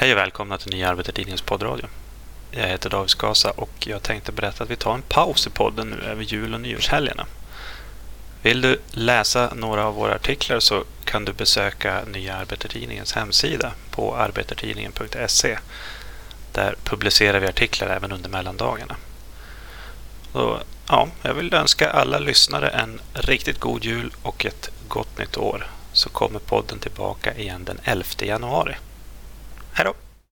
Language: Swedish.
Hej och välkomna till Nya Arbetartidningens poddradio. Jag heter David Skasa och jag tänkte berätta att vi tar en paus i podden nu över jul och nyårshelgerna. Vill du läsa några av våra artiklar så kan du besöka Nya Arbetartidningens hemsida på arbetartidningen.se. Där publicerar vi artiklar även under mellandagarna. Så, ja, jag vill önska alla lyssnare en riktigt god jul och ett gott nytt år. Så kommer podden tillbaka igen den 11 januari. Hej då!